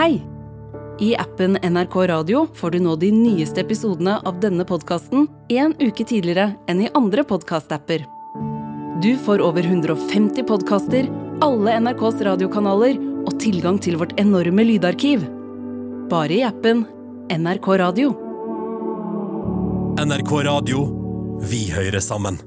Hei! I appen NRK Radio får du nå de nyeste episodene av denne podkasten en uke tidligere enn i andre podkastapper. Du får over 150 podkaster, alle NRKs radiokanaler og tilgang til vårt enorme lydarkiv. Bare i appen NRK Radio. NRK Radio. Vi hører sammen.